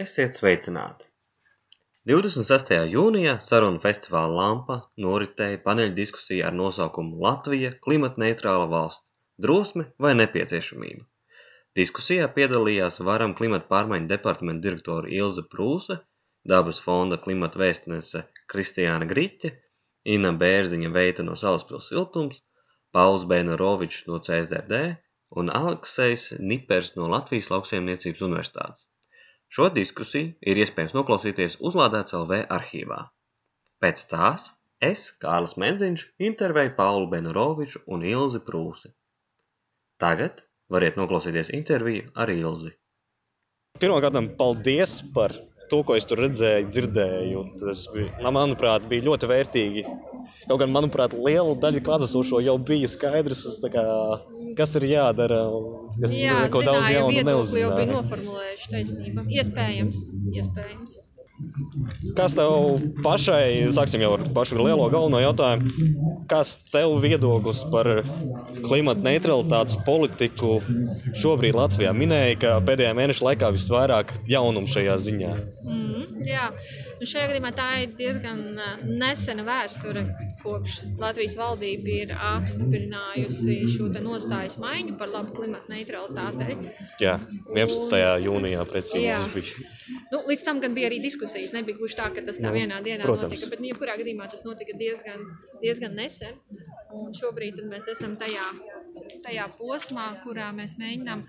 Esiet sveicināti! 26. jūnijā sarunu festivāla Lampa noritēja paneļdiskusija ar nosaukumu Latvija – klimatneitrāla valsts – drosme vai nepieciešamība? Diskusijā piedalījās Varam klimata pārmaiņu departamenta direktore Ilze Prūse, Dabas fonda klimata vēstnese Kristiāna Griķe, Inna Bērziņa Veita no Salaspils siltums, Pauls Bēnorovičs no CSDD un Aleksejs Nipers no Latvijas lauksaimniecības universitātes. Šo diskusiju ir iespējams noklausīties Uzlādēts LV arhīvā. Pēc tās es, Kārlis Menziņš, intervēju Paulu Benoroviču un Ilzi Prūsi. Tagad variet noklausīties interviju ar Ilzi. Pirmkārt, paldies par to, ko es tur redzēju, dzirdēju. Tas, bija, manuprāt, bija ļoti vērtīgi. Kaut gan, manuprāt, liela daļa klātesošo jau bija skaidrs, kā, kas ir jādara. Kas Jā, neko zināja, daudz jaunu neuzzināja. jau bija noformulējuši taisnība. Iespējams, iespējams. Kas tev pašai, sāksim jau ar pašu lielo galveno jautājumu, kas tev viedoklis par klimata neutralitātes politiku šobrīd Latvijā? Minēja, ka pēdējā mēneša laikā visvairāk jaunumu šajā ziņā. Mm, jā, nu šajā gadījumā tā ir diezgan nesena vēsture, kopš Latvijas valdība ir apstiprinājusi šo nostājas maiņu par labu klimata neutralitātei. Jā, 11. Un, jūnijā precīzi jā. bija. Nu, līdz tam gan bija arī diskusijas. Nebija gluži tā, ka tas tā nu, vienā dienā protams. notika, bet nu, jebkurā gadījumā tas notika diezgan, diezgan nesen. Un šobrīd mēs esam tajā, tajā posmā, kurā mēs mēģinām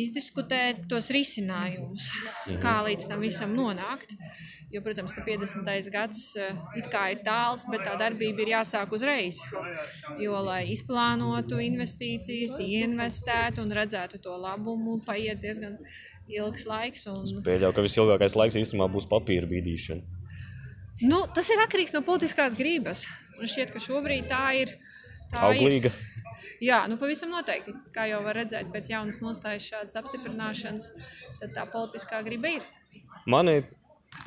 izdiskutēt tos risinājumus, mhm. kā līdz tam visam nonākt. Jo, protams, ka 50. gads eh, ir tāls, bet tā darbība ir jāsāk uzreiz. Jo, lai izplānotu investīcijas, ieinvestētu un redzētu to labumu, paiet diezgan ilgs laiks. Un... Es pieļauju, ka visilgākais laiks īstenībā būs papīra bīdīšana. Nu, tas ir atkarīgs no politiskās gribas. Man šķiet, ka šobrīd tā ir. Tā Auglīga. Ir, jā, nu pavisam noteikti. Kā jau var redzēt, pēc jaunas nostājas šādas apstiprināšanas, tad tā politiskā griba ir. Mani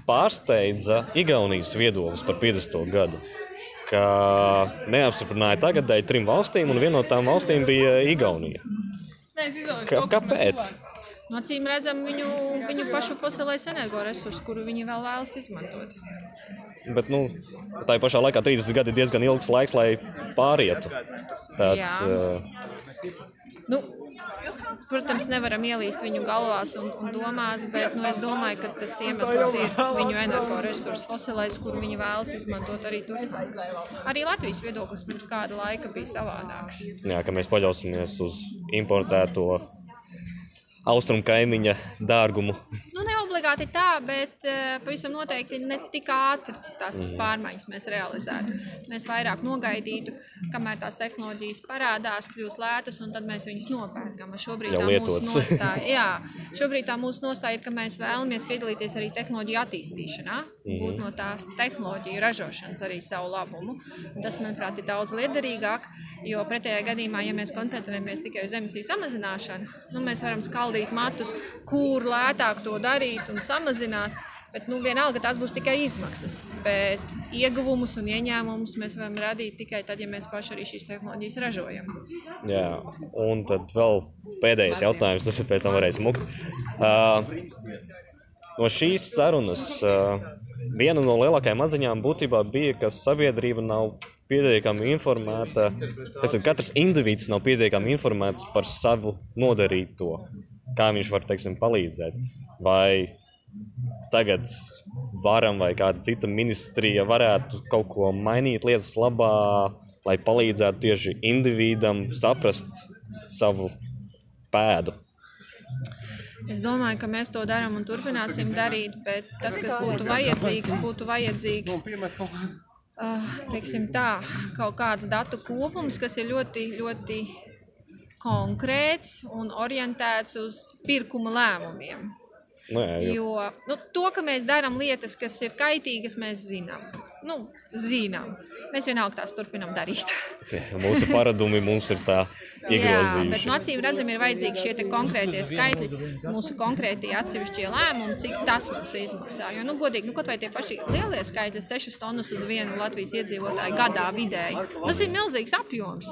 pārsteidza Igaunijas viedoklis par 50. gadu. Ka neapstiprināja tagadēji trim valstīm, un viena no tām valstīm bija Igaunija. Ka, kāpēc? No acīm redzam, viņu, viņu pašu fosilais energoresurss, kuru viņi vēl vēlas izmantot. Bet nu, tā pašā laikā 30 gadi ir diezgan ilgs laiks, lai pārietu. Tāds, Jā. uh... nu, Protams, nevaram ielīst viņu galvās un, un domās, bet nu, es domāju, ka tas iemesls ir viņu energoresursu fosilais, kuru viņi vēlas izmantot arī tur. Arī Latvijas viedoklis pirms kāda laika bija savādāks. Jā, ka mēs paļausimies uz importēto austrumu kaimiņa dārgumu. Obligāti tā, bet uh, pavisam noteikti ne tik ātri tās mm. pārmaiņas mēs realizētu. Mēs vairāk nogaidītu, kamēr tās tehnoloģijas parādās, kļūst lētas, un tad mēs viņus nopērkam. Šobrīd tā, nostāja, jā, šobrīd tā mūsu nostāja ir, ka mēs vēlamies piedalīties arī tehnoloģiju attīstīšanā, mm. būt no tās tehnoloģiju ražošanas arī savu labumu. Un tas, manuprāt, ir daudz liederīgāk, jo pretējā gadījumā, ja mēs koncentrējamies tikai uz emisiju samazināšanu, nu, mēs varam skaldīt matus, kur lētāk to darīt un samazināt. Bet nu, vienalga tās būs tikai izmaksas. Bet ieguvumus un ieņēmumus mēs varam radīt tikai tad, ja mēs paši arī šīs tehnoloģijas ražojam. Jā, un tad vēl pēdējais jautājums, tas ir pēc tam varēs mukt. Uh, no šīs sarunas uh, viena no lielākajām atziņām būtībā bija, ka sabiedrība nav pietiekami informēta, tas ir katrs indivīds nav pietiekami informēts par savu nodarīto, kā viņš var, teiksim, palīdzēt. Vai tagad varam vai kāda cita ministrija varētu kaut ko mainīt lietas labā, lai palīdzētu tieši individam saprast savu pēdu? Es domāju, ka mēs to darām un turpināsim darīt, bet tas, kas būtu vajadzīgs, būtu vajadzīgs uh, teiksim, tā, kaut kāds datu kopums, kas ir ļoti, ļoti konkrēts un orientēts uz pirkuma lēmumiem. Nu, jā, jā. Jo nu, to, ka mēs darām lietas, kas ir kaitīgas, mēs zinām. Nu, zinām. Mēs vienalga tās turpinām darīt. Mūsu paradumi mums ir tā iegrozījuši. Bet no acīm redzam, ir vajadzīgi šie konkrētie skaitļi, mūsu konkrētie atsevišķie lēmumi, cik tas mums izmaksā. Jo, nu, godīgi, nu, kaut vai tie paši lielie skaitļi, 6 tonnas uz vienu Latvijas iedzīvotāju gadā vidēji, tas ir milzīgs apjoms.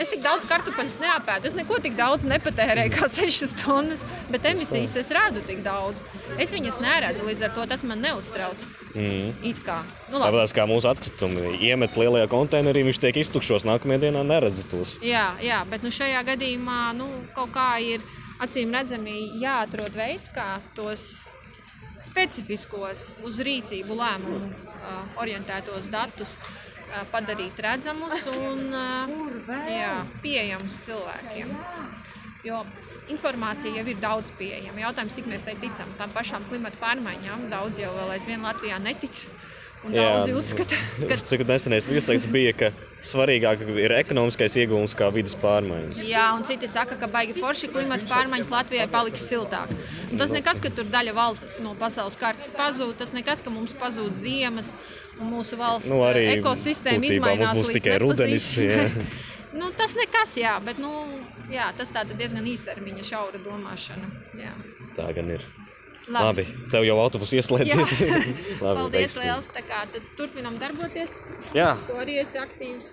Es tik daudz kartupeļus neapēdu, es neko tik daudz nepatērēju kā 6 tonnas, bet emisijas es rādu tik daudz. Es viņas neredzu, līdz ar to tas man neuztrauc. Mm. It kā. Nu, Tāpēc kā mūsu atkritumi iemet lielajā konteinerī, viņš tiek iztukšos nākamajā dienā, neredz tos. Jā, jā, bet nu, šajā gadījumā nu, kaut kā ir acīm redzami jāatrod veids, kā tos specifiskos uz rīcību lēmumu uh, orientētos datus uh, padarīt redzamus un uh, jā, pieejamus cilvēkiem. Jo informācija jau ir daudz pieejama. Jautājums, cik mēs tai ticam, tām pašām klimata pārmaiņām. Daudz jau vēl aizvien Latvijā netic. Un daudzi uzskata, ka tas nesenais virsraksts bija, ka svarīgāk ir ekonomiskais iegūms kā vidas pārmaiņas. Jā, un citi saka, ka baigi forši klimata pārmaiņas Latvijai paliks siltāk. Un tas nekas, ka tur daļa valsts no pasaules kartes pazūd, tas nekas, ka mums pazūd ziemas un mūsu valsts nu, ekosistēma izmainās līdz tikai rudenis. nu, tas nekas, jā, bet nu, jā, tas diezgan īstermiņa šaura domāšana. Jā. Tā gan ir. Labi. Labi, tev jau autobusu ieslēdzies. Labi, Paldies, Liels. Turpinām darboties. Jā. Tu arī esi aktīvs.